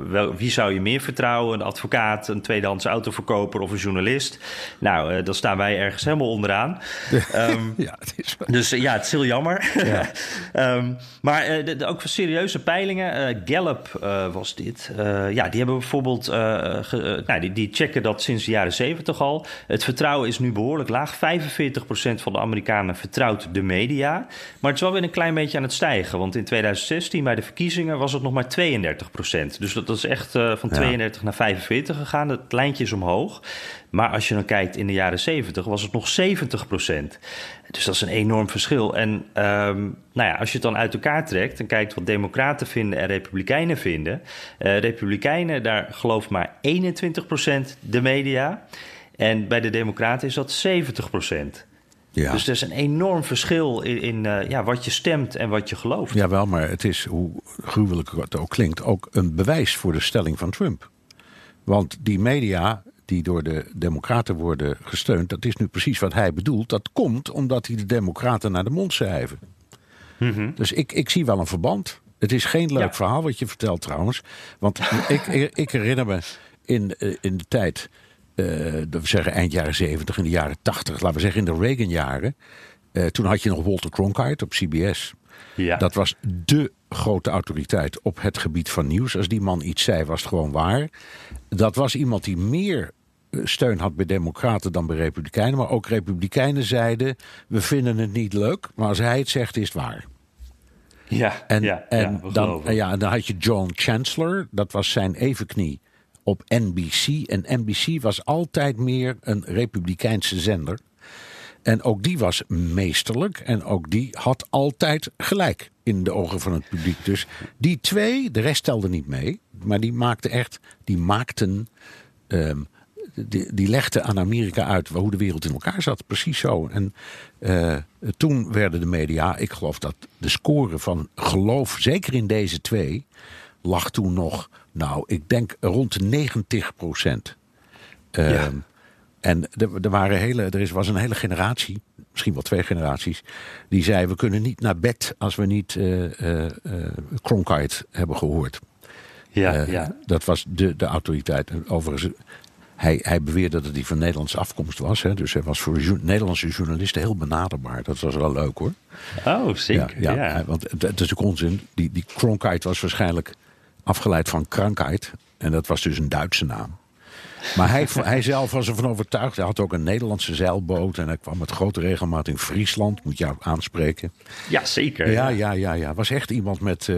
[SPEAKER 2] wel, wie zou je meer vertrouwen? Een advocaat, een tweedehands autoverkoper of een journalist? Nou, eh dan staan wij ergens helemaal onderaan. Ehm, <laughs>
[SPEAKER 1] Ja, het is wel-
[SPEAKER 2] dus eh, ja, het is heel jammer.
[SPEAKER 1] Ja. <laughs>
[SPEAKER 2] Ehm, maar eh, de, de- ook voor serieuze peilingen. Gallup was dit. Ja, die hebben bijvoorbeeld. ge- nou, die, die checken dat sinds de jaren 70 al. Het vertrouwen is nu behoorlijk laag. 45% van de Amerikanen vertrouwt de media. Maar het is wel weer een klein beetje aan het stijgen. Want in 2016 bij de verkiezingen was het nog maar 32%. Dus dat, dat is echt eh, van. 32 naar 45 gegaan. Het lijntje is omhoog. Maar als je dan kijkt in de jaren 70 was het nog 70% Dus dat is een enorm verschil. En ehm, nou ja, als je het dan uit elkaar trekt en kijkt wat democraten vinden en republikeinen vinden. eh, republikeinen, daar gelooft maar 21% de media. En bij de democraten is dat 70 Ja. Dus er is een enorm verschil in, in uh, ja, wat je stemt en wat je gelooft.
[SPEAKER 1] Jawel, maar het is, hoe gruwelijk het ook klinkt, ook een bewijs voor de stelling van Trump. Want die media die door de Democraten worden gesteund, dat is nu precies wat hij bedoelt. Dat komt omdat hij de Democraten naar de mond schrijven. Mm Dus ik, ik zie wel een verband. Het is geen leuk verhaal wat je vertelt trouwens. Want ik, ik herinner me in, eh, in de tijd, uh, we zeggen eind jaren 70, in de jaren 80, laten we zeggen in de Reagan-jaren. Uh, toen had je nog Walter Cronkite op CBS. Ja. Dat was dé grote autoriteit op het gebied van nieuws. Als die man iets zei, was het gewoon waar. Dat was iemand die meer steun had bij Democraten dan bij Republikeinen. Maar ook Republikeinen zeiden: we vinden het niet leuk, maar als hij het zegt, is het waar.
[SPEAKER 2] Ja,
[SPEAKER 1] en,
[SPEAKER 2] ja,
[SPEAKER 1] en, dan, ja, dan had je John Chancellor, dat was zijn evenknie op NBC. En NBC was altijd meer een republikeinse zender. En ook die was meesterlijk en ook die had altijd gelijk in de ogen van het publiek. Dus die twee, de rest telde niet mee, maar die maakten echt, die maakten um, die, die legde aan Amerika uit hoe de wereld in elkaar zat. Precies zo. En uh, toen werden de media, ik geloof dat de score van geloof, zeker in deze twee, lag toen nog, nou, ik denk rond de 90 procent. Uh, ja. En er, er, waren hele, er is, was een hele generatie, misschien wel twee generaties, die zei: We kunnen niet naar bed als we niet uh, Cronkite hebben gehoord.
[SPEAKER 2] Ja, ja.
[SPEAKER 1] Dat was de, de autoriteit. Overigens, hij, hij beweerde dat hij van Nederlandse afkomst was. Hè, dus hij was voor Nederlandse journalisten heel benaderbaar. Dat was wel leuk hoor.
[SPEAKER 2] Oh, zeker. Ja, ja,
[SPEAKER 1] want het, het is ook onzin. Die, die Cronkite was waarschijnlijk afgeleid van krankheid. En dat was dus een Duitse naam. Maar hij, <laughs> hij zelf was ervan overtuigd. Hij had ook een Nederlandse zeilboot. En hij kwam met grote regelmaat in Friesland. Moet je aanspreken.
[SPEAKER 2] Ja, zeker.
[SPEAKER 1] Ja, ja, ja. ja, Was echt iemand met, uh,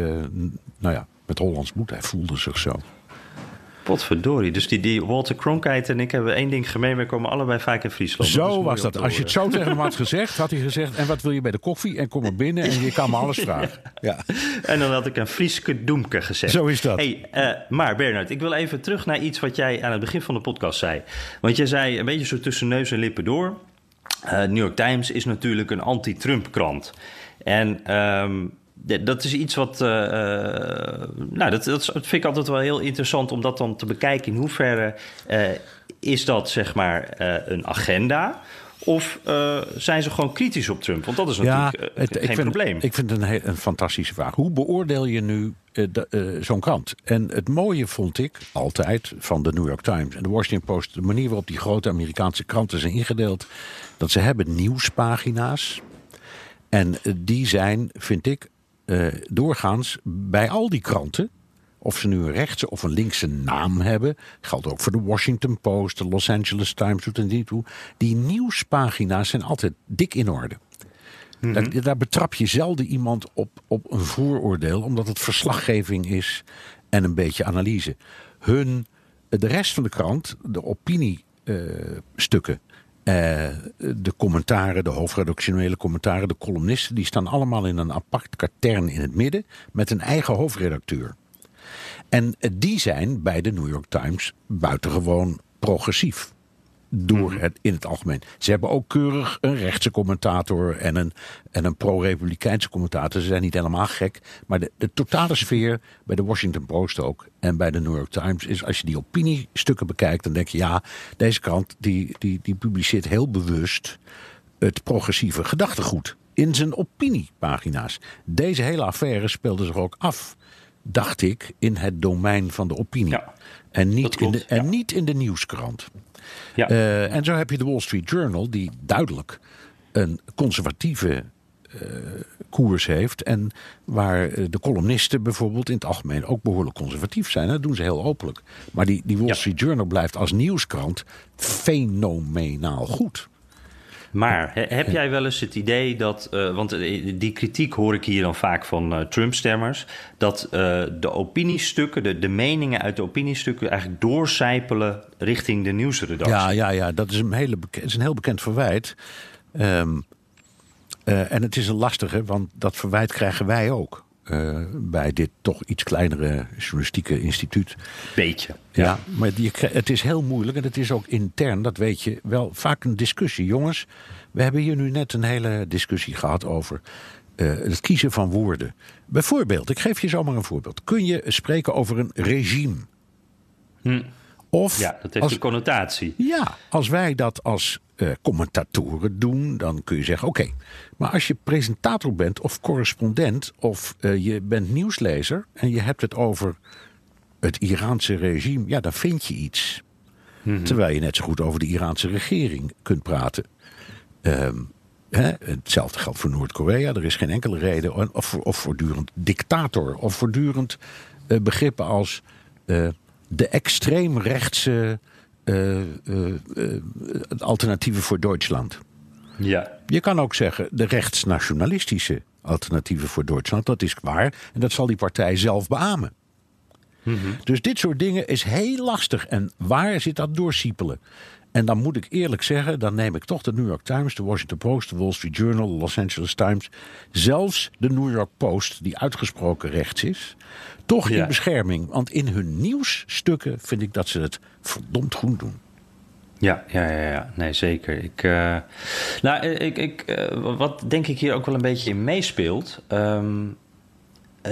[SPEAKER 1] nou ja, met Hollands bloed. Hij voelde zich zo.
[SPEAKER 2] Potverdorie. Dus die, die Walter Cronkite en ik hebben één ding gemeen. We komen allebei vaak in Friesland.
[SPEAKER 1] Zo was dat. Als je het zo tegen hem had gezegd, had hij gezegd... en wat wil je bij de koffie? En kom er binnen en je kan me alles vragen. <laughs> Ja.
[SPEAKER 2] En dan had ik een Frieske doemke gezegd.
[SPEAKER 1] Zo is dat.
[SPEAKER 2] Hey, uh, maar Bernard, ik wil even terug naar iets wat jij aan het begin van de podcast zei. Want jij zei een beetje zo tussen neus en lippen door... Uh, New York Times is natuurlijk een anti-Trump krant. En um, dat is iets wat. Uh, nou, dat, dat, vind ik altijd wel heel interessant om dat dan te bekijken. In hoeverre uh, is dat zeg maar een agenda? Of zijn ze gewoon kritisch op Trump? Want dat is natuurlijk ja, het, geen
[SPEAKER 1] ik vind,
[SPEAKER 2] probleem.
[SPEAKER 1] Ik vind het een, een fantastische vraag. Hoe beoordeel je nu zo'n krant? En het mooie vond ik altijd van de New York Times en de Washington Post... de manier waarop die grote Amerikaanse kranten zijn ingedeeld... dat ze hebben nieuwspagina's. En die zijn, vind ik, doorgaans bij al die kranten, of ze nu een rechtse of een linkse naam hebben, geldt ook voor de Washington Post, de Los Angeles Times, doet en die toe. Die nieuwspagina's zijn altijd dik in orde. Mm -hmm. daar, daar, betrap je zelden iemand op, op een vooroordeel, omdat het verslaggeving is en een beetje analyse. Hun, de rest van de krant, de opiniestukken, uh, de commentaren, de hoofdredactionele commentaren, de columnisten, die staan allemaal in een apart katern in het midden met een eigen hoofdredacteur. En die zijn bij de New York Times buitengewoon progressief door het, in het algemeen. Ze hebben ook keurig een rechtse commentator en een, en een pro-republikeinse commentator. Ze zijn niet helemaal gek. Maar de, de totale sfeer bij de Washington Post ook en bij de New York Times is als je die opiniestukken bekijkt, dan denk je ja, deze krant die, die, die publiceert heel bewust het progressieve gedachtegoed in zijn opiniepagina's. Deze hele affaire speelde zich ook af, dacht ik, in het domein van de opinie. Ja, en niet, in de, en niet in de nieuwskrant. Ja. Uh, en zo heb je de Wall Street Journal, die duidelijk een conservatieve uh, koers heeft. En waar eh, de columnisten bijvoorbeeld in het algemeen ook behoorlijk conservatief zijn. Dat doen ze heel openlijk. Maar die, die Wall Street Journal blijft als nieuwskrant fenomenaal goed.
[SPEAKER 2] Maar heb jij wel eens het idee dat, uh, want die kritiek hoor ik hier dan vaak van uh, Trump-stemmers, dat uh, de opiniestukken, de, de meningen uit de opiniestukken eigenlijk doorcijpelen richting de nieuwsredactie?
[SPEAKER 1] Ja, ja, ja dat is een, hele is een heel bekend verwijt. Um, en het is een lastige, want dat verwijt krijgen wij ook. Eh, bij dit toch iets kleinere journalistieke instituut.
[SPEAKER 2] Beetje.
[SPEAKER 1] Ja, maar die, het is heel moeilijk en het is ook intern, dat weet je, wel vaak een discussie. Jongens, we hebben hier nu net een hele discussie gehad over uh, het kiezen van woorden. Bijvoorbeeld, ik geef je zomaar een voorbeeld. Kun je spreken over een regime?
[SPEAKER 2] Hm. Of ja, dat heeft als, een connotatie.
[SPEAKER 1] Ja, als wij dat als uh, commentatoren doen, dan kun je zeggen: oké, maar als je presentator bent of correspondent of uh, je bent nieuwslezer en je hebt het over het Iraanse regime, ja, dan vind je iets. Mm -hmm. Terwijl je net zo goed over de Iraanse regering kunt praten. Um, hè, hetzelfde geldt voor Noord-Korea. Er is geen enkele reden. Of, of voortdurend dictator. Of voortdurend uh, begrippen als de extreemrechtse alternatieven voor Duitsland.
[SPEAKER 2] Ja.
[SPEAKER 1] Je kan ook zeggen de rechtsnationalistische alternatieven voor Duitsland. Dat is waar en dat zal die partij zelf beamen. Mm -hmm. Dus dit soort dingen is heel lastig. En waar zit dat doorsiepelen? En dan moet ik eerlijk zeggen, dan neem ik toch de New York Times, de Washington Post, de Wall Street Journal, de Los Angeles Times, zelfs de New York Post, die uitgesproken rechts is, toch in bescherming. Want in hun nieuwsstukken vind ik dat ze het verdomd goed doen.
[SPEAKER 2] Ja, ja, ja, ja. nee, zeker. Ik, uh, nou, ik, ik, uh, wat denk ik hier ook wel een beetje in meespeelt. Um,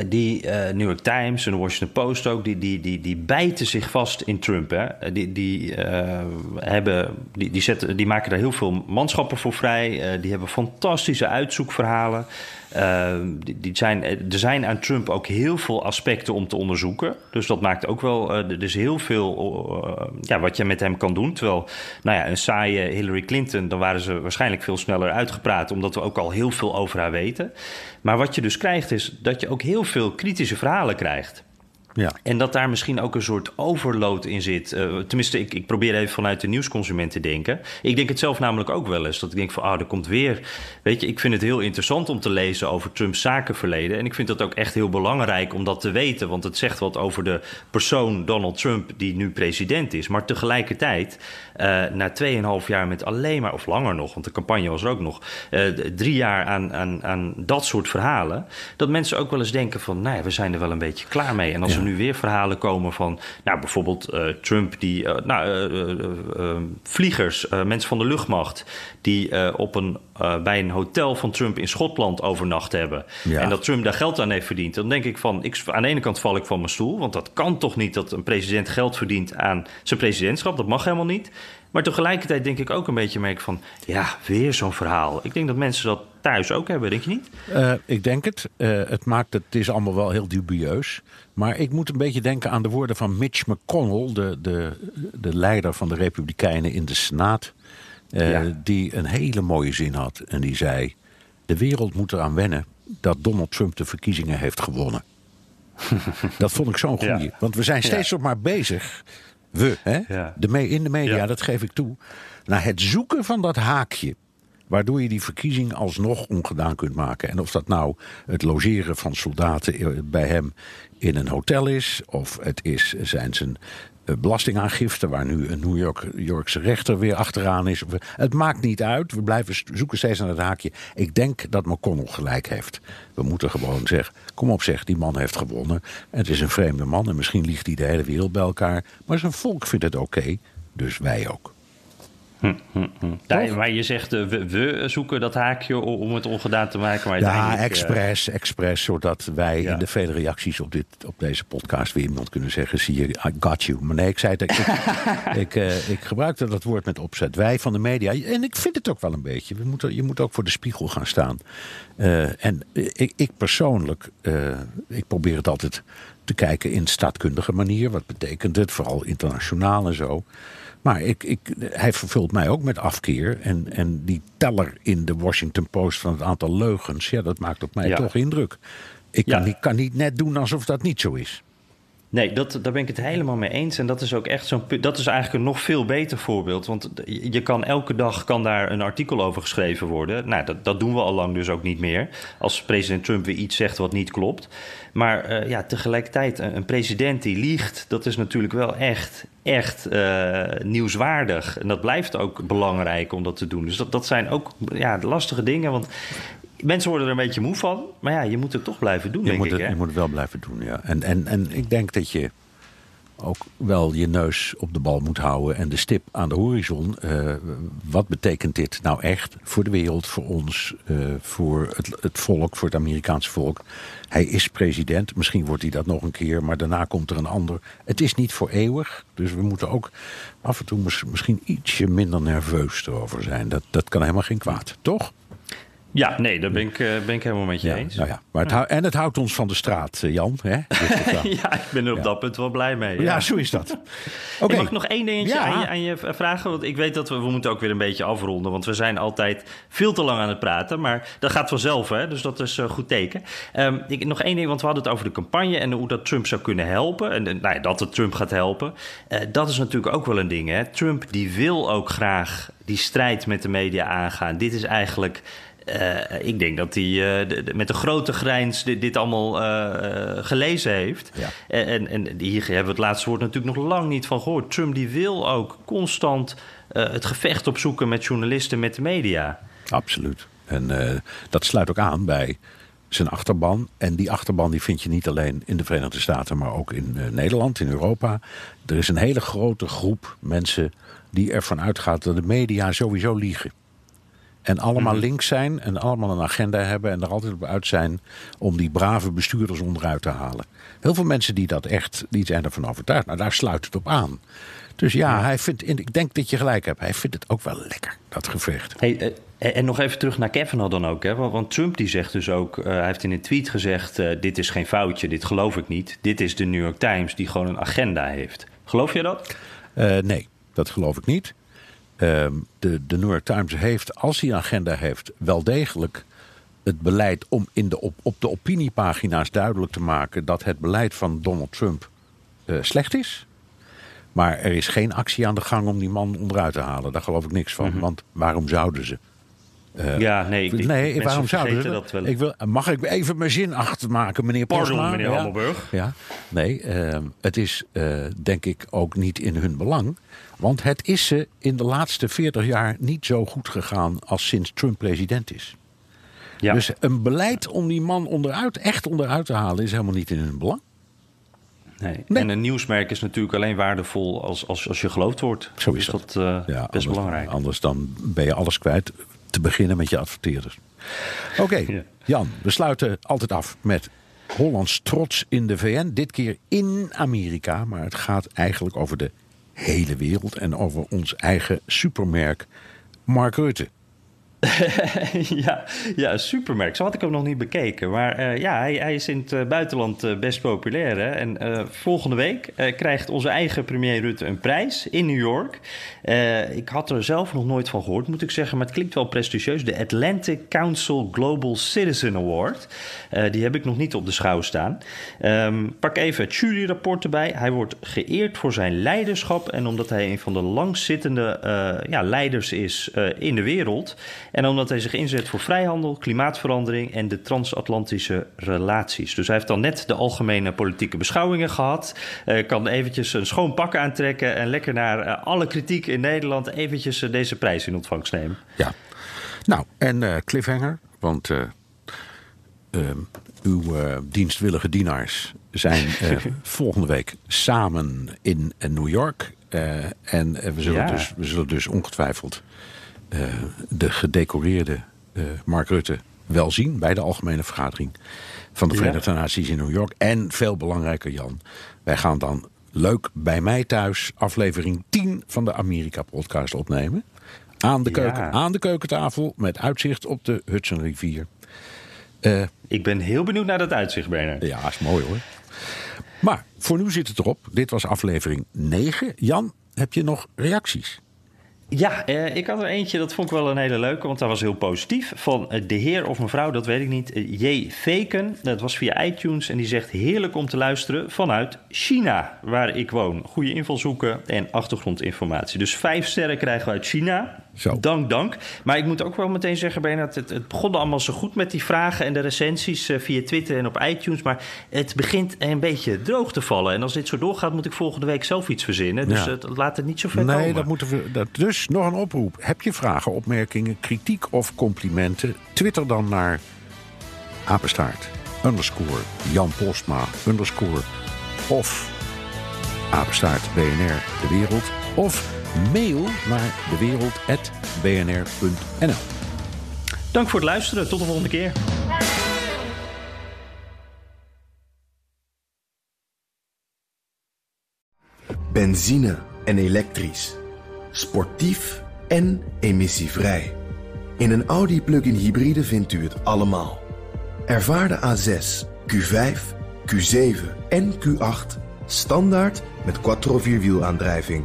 [SPEAKER 2] die uh, New York Times en de Washington Post ook, die, die, die, die bijten zich vast in Trump. Hè. Die, die, hebben, die, die, zetten, die maken daar heel veel manschappen voor vrij. die hebben fantastische uitzoekverhalen. Uh, die, zijn, er zijn aan Trump ook heel veel aspecten om te onderzoeken. Dus dat maakt ook wel. Uh, er is heel veel uh, ja, wat je met hem kan doen. Terwijl, nou ja, een saaie Hillary Clinton, dan waren ze waarschijnlijk veel sneller uitgepraat, omdat we ook al heel veel over haar weten. Maar wat je dus krijgt, is dat je ook heel veel kritische verhalen krijgt. Ja. En dat daar misschien ook een soort overload in zit. Uh, tenminste, ik, ik probeer even vanuit de nieuwsconsument te denken. Ik denk het zelf namelijk ook wel eens. Dat ik denk van, ah, er komt weer... Weet je, ik vind het heel interessant om te lezen over Trumps zakenverleden. En ik vind dat ook echt heel belangrijk om dat te weten. Want het zegt wat over de persoon Donald Trump die nu president is. Maar tegelijkertijd, uh, na 2,5 jaar met alleen maar... Of langer nog, want de campagne was er ook nog. Uh, drie jaar aan, aan, aan dat soort verhalen. Dat mensen ook wel eens denken van, nou ja, we zijn er wel een beetje klaar mee. En als ja. we nu weer verhalen komen van, nou, bijvoorbeeld uh, Trump die, uh, nou, uh, vliegers, mensen van de luchtmacht, die op een, bij een hotel van Trump in Schotland overnacht hebben. Ja. En dat Trump daar geld aan heeft verdiend. Dan denk ik van, ik, aan de ene kant val ik van mijn stoel, want dat kan toch niet dat een president geld verdient aan zijn presidentschap. Dat mag helemaal niet. Maar tegelijkertijd denk ik ook een beetje merk van, ja, weer zo'n verhaal. Ik denk dat mensen dat thuis ook hebben, denk je niet?
[SPEAKER 1] Uh, ik denk het. Uh, het maakt het, is allemaal wel heel dubieus. Maar ik moet een beetje denken aan de woorden van Mitch McConnell, de, de, de leider van de Republikeinen in de Senaat. Uh, ja. Die een hele mooie zin had. En die zei: De wereld moet eraan wennen dat Donald Trump de verkiezingen heeft gewonnen. <laughs> dat vond ik zo'n goeie. Ja. Want we zijn steeds ja. nog maar bezig. We, hè? De me in de media, dat geef ik toe. Naar het zoeken van dat haakje waardoor je die verkiezing alsnog ongedaan kunt maken. En of dat nou het logeren van soldaten bij hem in een hotel is, of het is zijn zijn belastingaangifte, waar nu een New York, Yorkse rechter weer achteraan is. Het maakt niet uit. We blijven zoeken steeds naar het haakje. Ik denk dat McConnell gelijk heeft. We moeten gewoon zeggen: kom op, zeg, die man heeft gewonnen. Het is een vreemde man en misschien liegt hij de hele wereld bij elkaar. Maar zijn volk vindt het oké, dus wij ook.
[SPEAKER 2] Hm, hm, hm. Maar je zegt uh, we, we, zoeken dat haakje om het ongedaan te maken. Maar
[SPEAKER 1] ja, expres, uh... expres, zodat wij ja. in de vele reacties op, dit, op deze podcast weer iemand kunnen zeggen: zie je, I got you. Maar nee, ik zei het. Ik, ik, <laughs> uh, ik gebruikte dat woord met opzet. Wij van de media. En ik vind het ook wel een beetje. We moeten, je moet ook voor de spiegel gaan staan. en ik, ik persoonlijk, ik probeer het altijd te kijken in staatkundige manier. Wat betekent het? Vooral internationaal en zo. Maar ik, ik, hij vervult mij ook met afkeer. En, en die teller in de Washington Post van het aantal leugens, ja, dat maakt op mij ja. toch indruk. Ik kan, ja. niet, kan niet net doen alsof dat niet zo is.
[SPEAKER 2] Nee, dat, daar ben ik het helemaal mee eens. En dat is ook echt zo'n. Dat is eigenlijk een nog veel beter voorbeeld. Want je kan elke dag kan daar een artikel over geschreven worden. Nou, dat, dat doen we al lang dus ook niet meer. Als president Trump weer iets zegt wat niet klopt. Maar uh, ja, tegelijkertijd, een president die liegt, dat is natuurlijk wel echt, echt uh, nieuwswaardig. En dat blijft ook belangrijk om dat te doen. Dus dat, dat zijn ook ja, lastige dingen. Want mensen worden er een beetje moe van. Maar ja, je moet het toch blijven doen,
[SPEAKER 1] je
[SPEAKER 2] denk
[SPEAKER 1] moet
[SPEAKER 2] ik.
[SPEAKER 1] Het,
[SPEAKER 2] hè?
[SPEAKER 1] je moet het wel blijven doen, ja. En, en, en ik denk dat je ook wel je neus op de bal moet houden en de stip aan de horizon. Uh, wat betekent dit nou echt voor de wereld, voor ons, uh, voor het, het, volk, voor het Amerikaanse volk? Hij is president, misschien wordt hij dat nog een keer, maar daarna komt er een ander. Het is niet voor eeuwig, dus we moeten ook af en toe misschien ietsje minder nerveus erover zijn. Dat, dat kan helemaal geen kwaad, toch?
[SPEAKER 2] Ja, nee, daar ben ik, uh, ben ik helemaal met je
[SPEAKER 1] ja,
[SPEAKER 2] eens.
[SPEAKER 1] Nou ja, maar het hou, en het houdt ons van de straat, uh, Jan. Hè? <laughs>
[SPEAKER 2] ja, ik ben er op
[SPEAKER 1] ja.
[SPEAKER 2] dat punt wel blij mee.
[SPEAKER 1] Ja, ja zo is dat. Okay. <laughs>
[SPEAKER 2] Mag ik nog één dingetje aan, je, aan, je, vragen? Want ik weet dat we, we moeten ook weer een beetje afronden. Want we zijn altijd veel te lang aan het praten. Maar dat gaat vanzelf, hè? dus dat is een goed teken. Um, ik, nog één ding, want we hadden het over de campagne... en hoe dat Trump zou kunnen helpen. En nou ja, dat het Trump gaat helpen. Uh, dat is natuurlijk ook wel een ding. Hè? Trump die wil ook graag die strijd met de media aangaan. Dit is eigenlijk... Uh, ik denk dat hij uh, de, de, met een grote grijns dit, dit allemaal uh, gelezen heeft.
[SPEAKER 1] Ja.
[SPEAKER 2] En, en hier hebben we het laatste woord natuurlijk nog lang niet van gehoord. Trump die wil ook constant het gevecht opzoeken met journalisten, met de media.
[SPEAKER 1] Absoluut. En dat sluit ook aan bij zijn achterban. En die achterban die vind je niet alleen in de Verenigde Staten, maar ook in Nederland, in Europa. Er is een hele grote groep mensen die ervan uitgaat dat de media sowieso liegen. En allemaal
[SPEAKER 2] Mhm.
[SPEAKER 1] links zijn en allemaal een agenda hebben en er altijd op uit zijn om die brave bestuurders onderuit te halen. Heel veel mensen die dat echt, die zijn ervan overtuigd. Nou, daar sluit het op aan. Dus ja, hij vindt, ik denk dat je gelijk hebt. Hij vindt het ook wel lekker, dat gevecht.
[SPEAKER 2] Hey, uh, en nog even terug naar Kavanaugh dan ook. Hè? Want, want Trump die zegt dus ook, uh, hij heeft in een tweet gezegd... Uh, dit is geen foutje, dit geloof ik niet. Dit is de New York Times die gewoon een agenda heeft. Geloof je dat?
[SPEAKER 1] Uh, nee, dat geloof ik niet. Uh, de, de New York Times heeft, als hij een agenda heeft, wel degelijk het beleid om in de, op, op de opiniepagina's duidelijk te maken dat het beleid van Donald Trump uh, slecht is. Maar er is geen actie aan de gang om die man onderuit te halen. Daar geloof ik niks van. Mm-hmm. Want waarom zouden ze?
[SPEAKER 2] Uh, ja, nee. Ik,
[SPEAKER 1] nee, waarom zouden ze?
[SPEAKER 2] Dat wel.
[SPEAKER 1] Ik wil, mag ik even mijn zin achtermaken, meneer
[SPEAKER 2] Pardon, meneer
[SPEAKER 1] ja.
[SPEAKER 2] Hammelburg.
[SPEAKER 1] Ja, nee. Uh, het is uh, denk ik ook niet in hun belang. Want het is ze in de laatste 40 jaar niet zo goed gegaan als sinds Trump president is. Ja. Dus een beleid om die man onderuit, echt onderuit te halen, is helemaal niet in hun belang.
[SPEAKER 2] Nee. nee. En een nieuwsmerk is natuurlijk alleen waardevol als, als, als je geloofd wordt.
[SPEAKER 1] Zo is
[SPEAKER 2] dat uh, ja, best
[SPEAKER 1] anders,
[SPEAKER 2] belangrijk.
[SPEAKER 1] Anders dan ben je alles kwijt. Te beginnen met je adverteerders. Oké, okay, <laughs> ja. Jan, we sluiten altijd af met Hollands trots in de VN. Dit keer in Amerika, maar het gaat eigenlijk over de hele wereld en over ons eigen supermerk Mark Rutte. <laughs>
[SPEAKER 2] ja, ja, supermerk. Zo had ik hem nog niet bekeken. Maar uh, ja, hij, hij, is in het uh, buitenland uh, best populair. Hè? En volgende week krijgt onze eigen premier Rutte een prijs in New York. ik had er zelf nog nooit van gehoord, moet ik zeggen. Maar het klinkt wel prestigieus. De Atlantic Council Global Citizen Award. die heb ik nog niet op de schouw staan. Um, pak even het juryrapport erbij. Hij wordt geëerd voor zijn leiderschap. En omdat hij een van de langzittende ja, leiders is in de wereld. En omdat hij zich inzet voor vrijhandel, klimaatverandering en de transatlantische relaties. Dus hij heeft dan net de algemene politieke beschouwingen gehad. Uh, kan eventjes een schoon pak aantrekken en lekker naar uh, alle kritiek in Nederland eventjes uh, deze prijs in ontvangst nemen.
[SPEAKER 1] Ja, nou en cliffhanger, want uw dienstwillige dienaars zijn <laughs> volgende week samen in New York. en we zullen, ja. dus, we zullen dus ongetwijfeld de gedecoreerde uh, Mark Rutte wel zien bij de algemene vergadering van de Verenigde ja. Naties in New York. En veel belangrijker, Jan, wij gaan dan leuk bij mij thuis aflevering 10 van de Amerika-podcast opnemen. Aan de, keuken, ja. aan de keukentafel met uitzicht op de Hudsonrivier.
[SPEAKER 2] Uh, Ik ben heel benieuwd naar dat uitzicht, Bernard.
[SPEAKER 1] Ja, is mooi hoor. Maar voor nu zit het erop. Dit was aflevering 9. Jan, heb je nog reacties?
[SPEAKER 2] Ja, eh, ik had er eentje, dat vond ik wel een hele leuke, want dat was heel positief. Van eh, de heer of mevrouw, dat weet ik niet, eh, J. Veken. Dat was via iTunes en die zegt heerlijk om te luisteren vanuit China, waar ik woon. Goede invalshoeken en achtergrondinformatie. Dus vijf sterren krijgen we uit China.
[SPEAKER 1] Zo.
[SPEAKER 2] Dank, dank. Maar ik moet ook wel meteen zeggen, Bernard, het, het begon allemaal zo goed met die vragen en de recensies eh, via Twitter en op iTunes. Maar het begint een beetje droog te vallen. En als dit zo doorgaat, moet ik volgende week zelf iets verzinnen. Dus
[SPEAKER 1] Ja.
[SPEAKER 2] het, laat het niet zo ver
[SPEAKER 1] Nee,
[SPEAKER 2] komen.
[SPEAKER 1] dat moeten we. Dat, dus nog een oproep. Heb je vragen, opmerkingen, kritiek of complimenten? Twitter dan naar apenstaart underscore Jan Postma underscore of apenstaart BNR de wereld of mail naar dewereld@bnr.nl.
[SPEAKER 2] Dank voor het luisteren. Tot de volgende keer.
[SPEAKER 4] Benzine en elektrisch. Sportief en emissievrij. In een Audi plug-in hybride vindt u het allemaal. Ervaar de A6, Q5, Q7 en Q8 standaard met quattro vierwielaandrijving.